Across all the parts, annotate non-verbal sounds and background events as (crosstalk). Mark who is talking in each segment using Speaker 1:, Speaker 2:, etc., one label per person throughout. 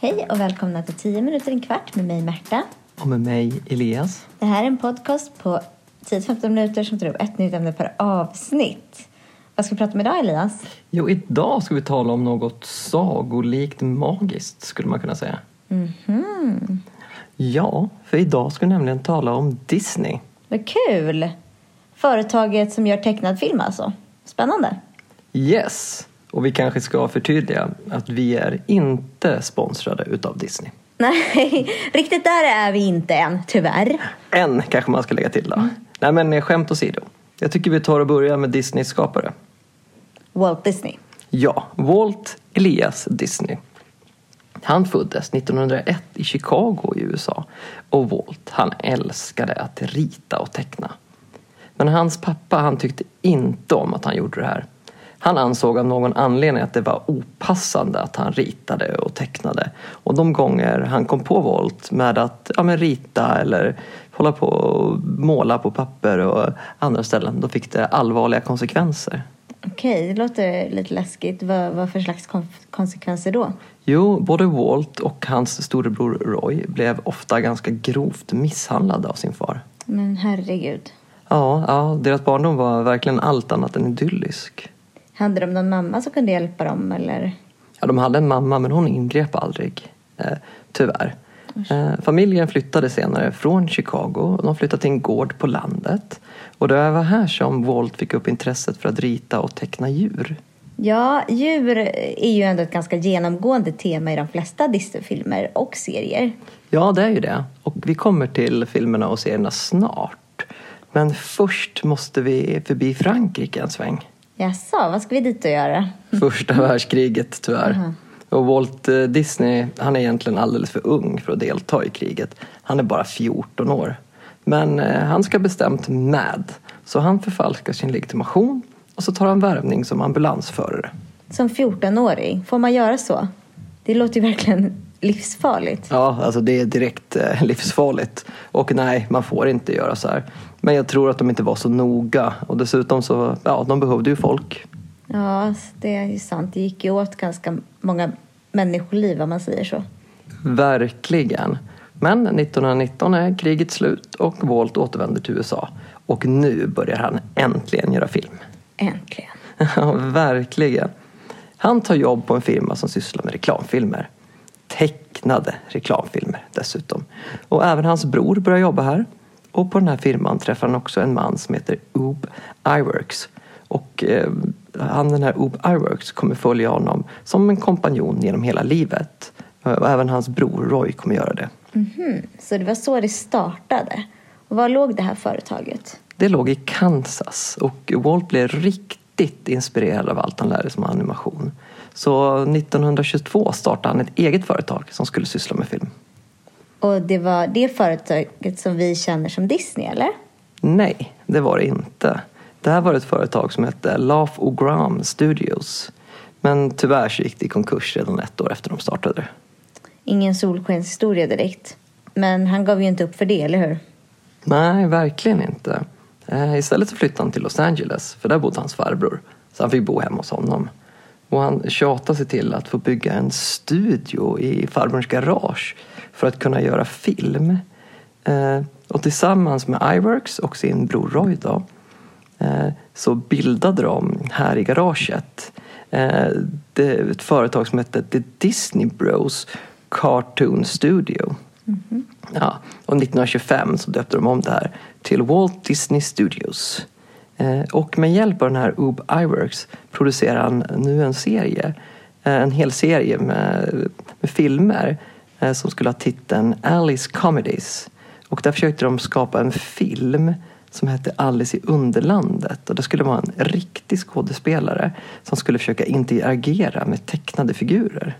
Speaker 1: Hej och välkomna till 10 minuter en kvart med mig Märta.
Speaker 2: Och med mig Elias.
Speaker 1: Det här är en podcast på 10-15 minuter som tar upp ett nytt ämne per avsnitt. Vad ska vi prata om idag Elias?
Speaker 2: Jo, idag ska vi tala om något sagolikt magiskt skulle man kunna säga.
Speaker 1: Mhm.
Speaker 2: Ja, för idag ska vi nämligen tala om Disney.
Speaker 1: Vad kul! Företaget som gör tecknad film alltså. Spännande.
Speaker 2: Yes! Och vi kanske ska förtydliga att vi är inte sponsrade utav Disney.
Speaker 1: Nej, (laughs) riktigt där är vi inte än, tyvärr.
Speaker 2: Än kanske man ska lägga till då. Nej men eh, skämt åsido. Jag tycker vi tar och börjar med Disneys skapare.
Speaker 1: Walt Disney.
Speaker 2: Ja, Walt Elias Disney. Han föddes 1901 i Chicago i USA och Walt han älskade att rita och teckna. Men hans pappa han tyckte inte om att han gjorde det här. Han ansåg av någon anledning att det var opassande att han ritade och tecknade. Och de gånger han kom på Walt med att ja, men rita eller hålla på och måla på papper och andra ställen, då fick det allvarliga konsekvenser.
Speaker 1: Okej, det låter lite läskigt. Vad, vad för slags kon- konsekvenser då?
Speaker 2: Jo, både Walt och hans storebror Roy blev ofta ganska grovt misshandlade av sin far.
Speaker 1: Men herregud.
Speaker 2: Ja, ja deras barndom var verkligen allt annat än idyllisk.
Speaker 1: Hade de någon mamma som kunde hjälpa dem eller?
Speaker 2: Ja, de hade en mamma men hon ingrep aldrig, eh, tyvärr. Eh, familjen flyttade senare från Chicago. De flyttade till en gård på landet. Och det var här som Walt fick upp intresset för att rita och teckna djur.
Speaker 1: Ja, djur är ju ändå ett ganska genomgående tema i de flesta Disney-filmer och serier.
Speaker 2: Ja, det är ju det. Och vi kommer till filmerna och serierna snart. Men först måste vi förbi Frankrike en sväng.
Speaker 1: Jaså, vad ska vi dit och göra?
Speaker 2: Första världskriget tyvärr. Och Walt eh, Disney, han är egentligen alldeles för ung för att delta i kriget. Han är bara 14 år. Men eh, han ska bestämt med. Så han förfalskar sin legitimation och så tar han värvning som ambulansförare.
Speaker 1: Som 14-åring, får man göra så? Det låter ju verkligen livsfarligt.
Speaker 2: Ja, alltså det är direkt eh, livsfarligt. Och nej, man får inte göra så här. Men jag tror att de inte var så noga. Och dessutom så, ja, de behövde ju folk.
Speaker 1: Ja, det är ju sant. Det gick ju åt ganska många människoliv om man säger så.
Speaker 2: Verkligen. Men 1919 är kriget slut och Walt återvänder till USA. Och nu börjar han äntligen göra film.
Speaker 1: Äntligen. (laughs)
Speaker 2: Ja, verkligen. Han tar jobb på en firma som sysslar med reklamfilmer. Tecknade reklamfilmer dessutom. Och även hans bror börjar jobba här. Och på den här firman träffar han också en man som heter Oob Iwerks. Och eh, han, den här Oob Iwerks kommer följa honom som en kompanjon genom hela livet. Och även hans bror Roy kommer göra det.
Speaker 1: Mhm, Så det var så det startade. Och var låg det här företaget?
Speaker 2: Det låg i Kansas och Walt blev riktigt inspirerad av allt han lärde sig om animation. Så 1922 startade han ett eget företag som skulle syssla med film.
Speaker 1: Och det var det företaget som vi känner som Disney, eller?
Speaker 2: Nej, det var det inte. Det här var ett företag som hette Laugh O'Gram Studios. Men tyvärr så gick det i konkurs redan ett år efter de startade.
Speaker 1: Ingen solskenshistoria direkt. Men han gav ju inte upp för det, eller hur?
Speaker 2: Nej, verkligen inte. Eh, Istället så flyttade han till Los Angeles, för där bodde hans farbror. Så han fick bo hemma hos honom. Och han tjatade sig till att få bygga en studio i farbrorns garage för att kunna göra film. Eh, Och tillsammans med Iworks och sin bror Roy då, eh, så bildade de här i garaget eh, ett företag som hette The Disney Bros Cartoon Studio. Ja, och 1925 så döpte de om det här till Walt Disney Studios. Eh, och med hjälp av den här Oob Iwerks producerar han nu en serie. Eh, en hel serie med, med filmer eh, som skulle ha titeln Alice Comedies. Och där försökte de skapa en film som hette Alice i Underlandet. Och det skulle vara en riktig skådespelare som skulle försöka interagera med tecknade figurer.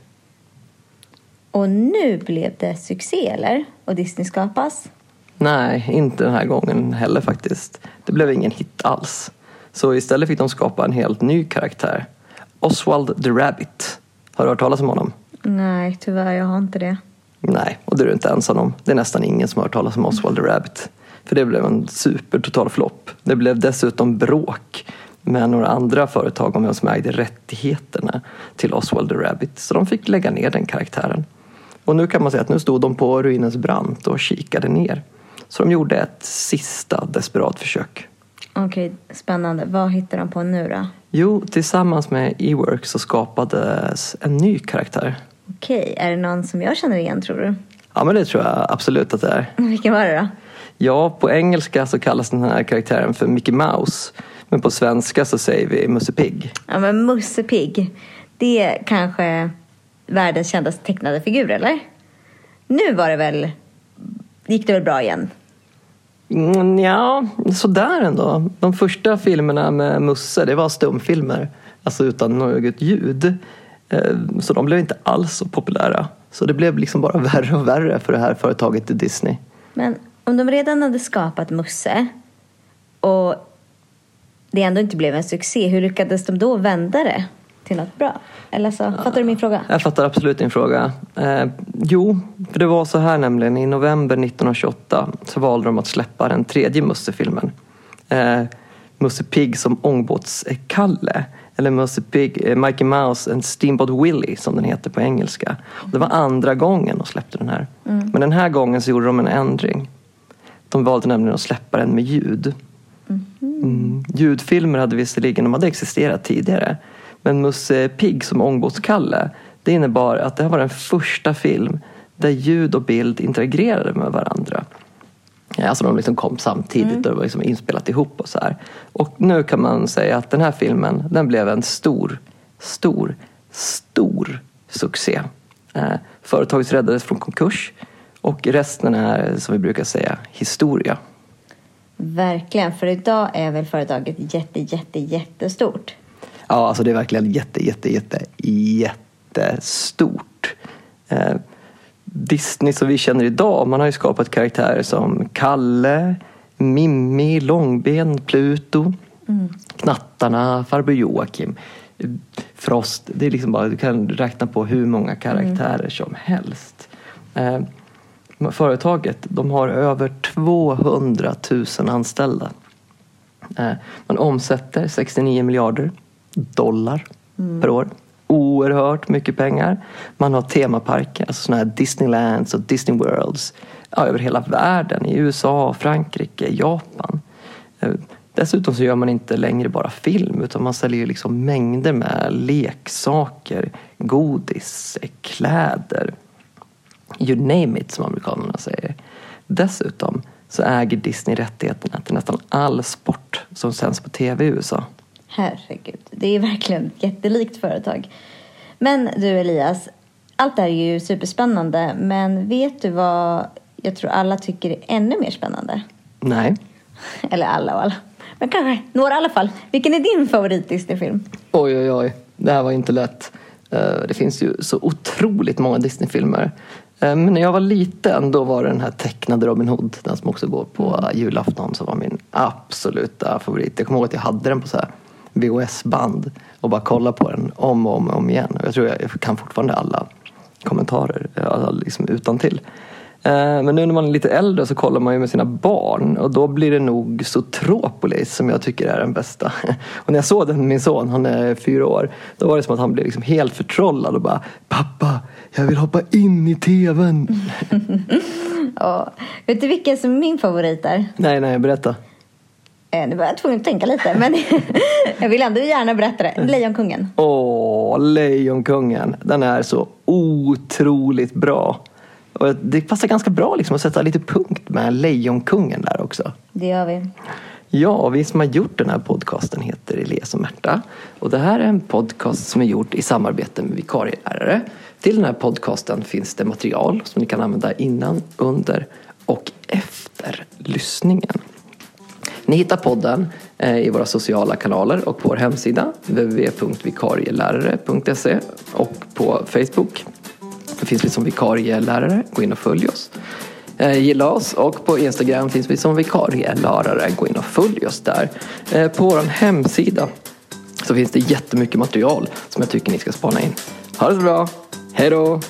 Speaker 1: Och nu blev det succé, eller? Och Disney skapas?
Speaker 2: Nej, inte den här gången heller faktiskt. Det blev ingen hit alls. Så istället fick de skapa en helt ny karaktär. Oswald the Rabbit. Har du hört talas om honom?
Speaker 1: Nej, tyvärr, jag har inte det.
Speaker 2: Nej, och det är du inte ensam om. Det är nästan ingen som har hört talas om Oswald the Rabbit. För det blev en super total flopp. Det blev dessutom bråk med några andra företag om vem som ägde rättigheterna till Oswald the Rabbit. Så de fick lägga ner den karaktären. Och nu kan man säga att nu stod de på ruinens brant och kikade ner. Så de gjorde ett sista desperat försök.
Speaker 1: Okej, spännande. Vad hittar de på nu då?
Speaker 2: Jo, tillsammans med E-work så skapades en ny karaktär.
Speaker 1: Okej, är det någon som jag känner igen tror du?
Speaker 2: Ja, men det tror jag absolut att det är. (laughs)
Speaker 1: Vilken var det då?
Speaker 2: Ja, på engelska så kallas den här karaktären för Mickey Mouse. Men på svenska så säger vi Musse Pigg.
Speaker 1: Ja, men Musse Pigg. Det är kanske världens kändaste tecknade figur, eller? Nu var det väl... Gick det väl bra igen?
Speaker 2: Mm, ja, sådär ändå. De första filmerna med Musse, det var stumfilmer. Alltså utan något ljud. Eh, så de blev inte alls så populära. Så det blev liksom bara (laughs) värre och värre för det här företaget Disney.
Speaker 1: Men om de redan hade skapat Musse och det ändå inte blev en succé, hur lyckades de då vända det till något bra? Eller så, fattar du min fråga?
Speaker 2: Jag fattar absolut din fråga. Eh, jo, för det var så här nämligen. I november 1928 så valde de att släppa den tredje Musse-filmen. Eh, Musse Pigg som ångbåtskalle. Eller Musse Pigg, eh, Mickey Mouse and Steamboat Willie som den heter på engelska. Och det var andra gången de släppte den här. Men den här gången så gjorde de en ändring. De valde nämligen att släppa den med ljud. Mm. Ljudfilmer hade visserligen de hade existerat tidigare. Men Musse Pigg som ångbåtskalle det innebar att det här var den första film där ljud och bild interagerade med varandra. Alltså de liksom kom samtidigt och det var liksom inspelat ihop och så här. Och nu kan man säga att den här filmen den blev en stor, stor, stor succé. Eh, företaget räddades från konkurs och resten är som vi brukar säga historia.
Speaker 1: Verkligen, för idag är väl företaget jätte, jätte, jättestort.
Speaker 2: Ja, alltså det är verkligen jätte, jätte, jätte, jättestort. Eh, Disney som vi känner idag, man har ju skapat karaktärer som Kalle, Mimmi, Långben, Pluto, Knattarna, Farbror Joakim, Frost. Det är liksom bara, du kan räkna på hur många karaktärer som helst. Eh, företaget, de har över 200 000 anställda. Eh, Man omsätter 69 miljarder dollar per år. Oerhört mycket pengar. Man har temaparker, alltså sådana här Disneylands och Disney Worlds ja, över hela världen. I USA, Frankrike, Japan. Eh, dessutom så gör man inte längre bara film utan man säljer ju liksom mängder med leksaker, godis, kläder. You name it som amerikanerna säger. Dessutom så äger Disney rättigheterna till nästan all sport som sänds på tv i USA.
Speaker 1: Herregud, det är verkligen ett jättelikt företag. Men du Elias, allt det här är ju superspännande. Men vet du vad jag tror alla tycker är ännu mer spännande?
Speaker 2: Nej. (laughs)
Speaker 1: Eller alla och alla. Men kanske några i alla fall. Vilken är din favorit Disney-film?
Speaker 2: Oj, oj, oj. Det här var inte lätt. Eh, Det finns ju så otroligt många Disney-filmer. Eh, Men när jag var liten då var det den här tecknade Robin Hood, den som också går på julafton, som var min absoluta favorit. Jag kommer ihåg att jag hade den på så här VHS-band och bara kollade på den om och om, och om igen. Jag tror jag, kan fortfarande alla kommentarer alla liksom utan till. Men nu när man är lite äldre så kollar man ju med sina barn och då blir det nog Zootropolis som jag tycker är den bästa. (laughs) Och när jag såg den med min son, han är fyra år, då var det som att han blev liksom helt förtrollad och bara Pappa, jag vill hoppa in i tvn. (laughs)
Speaker 1: Ja. Vet du vilken som är min favorit är?
Speaker 2: nej, nej, berätta.
Speaker 1: Eh, Nu var jag tvungen att tänka lite, men (laughs) jag vill ändå gärna berätta det. Lejonkungen.
Speaker 2: Åh, Lejonkungen. Den är så otroligt bra. Och det passar ganska bra liksom att sätta lite punkt med Lejonkungen där också.
Speaker 1: Det gör vi.
Speaker 2: Ja, vi som har gjort den här podcasten heter Elias och Märta. Och det här är en podcast som är gjord i samarbete med vikarielärare. Till den här podcasten finns det material som ni kan använda innan, under och efter lyssningen. Ni hittar podden eh, i våra sociala kanaler och på vår hemsida www.vikarielärare.se och på Facebook. Det finns vi som vikarielärare, gå in och följ oss. Eh, gilla oss och på Instagram finns vi som vikarielärare, gå in och följ oss där. Eh, på vår hemsida så finns det jättemycket material som jag tycker ni ska spana in. Ha det så bra, hej då!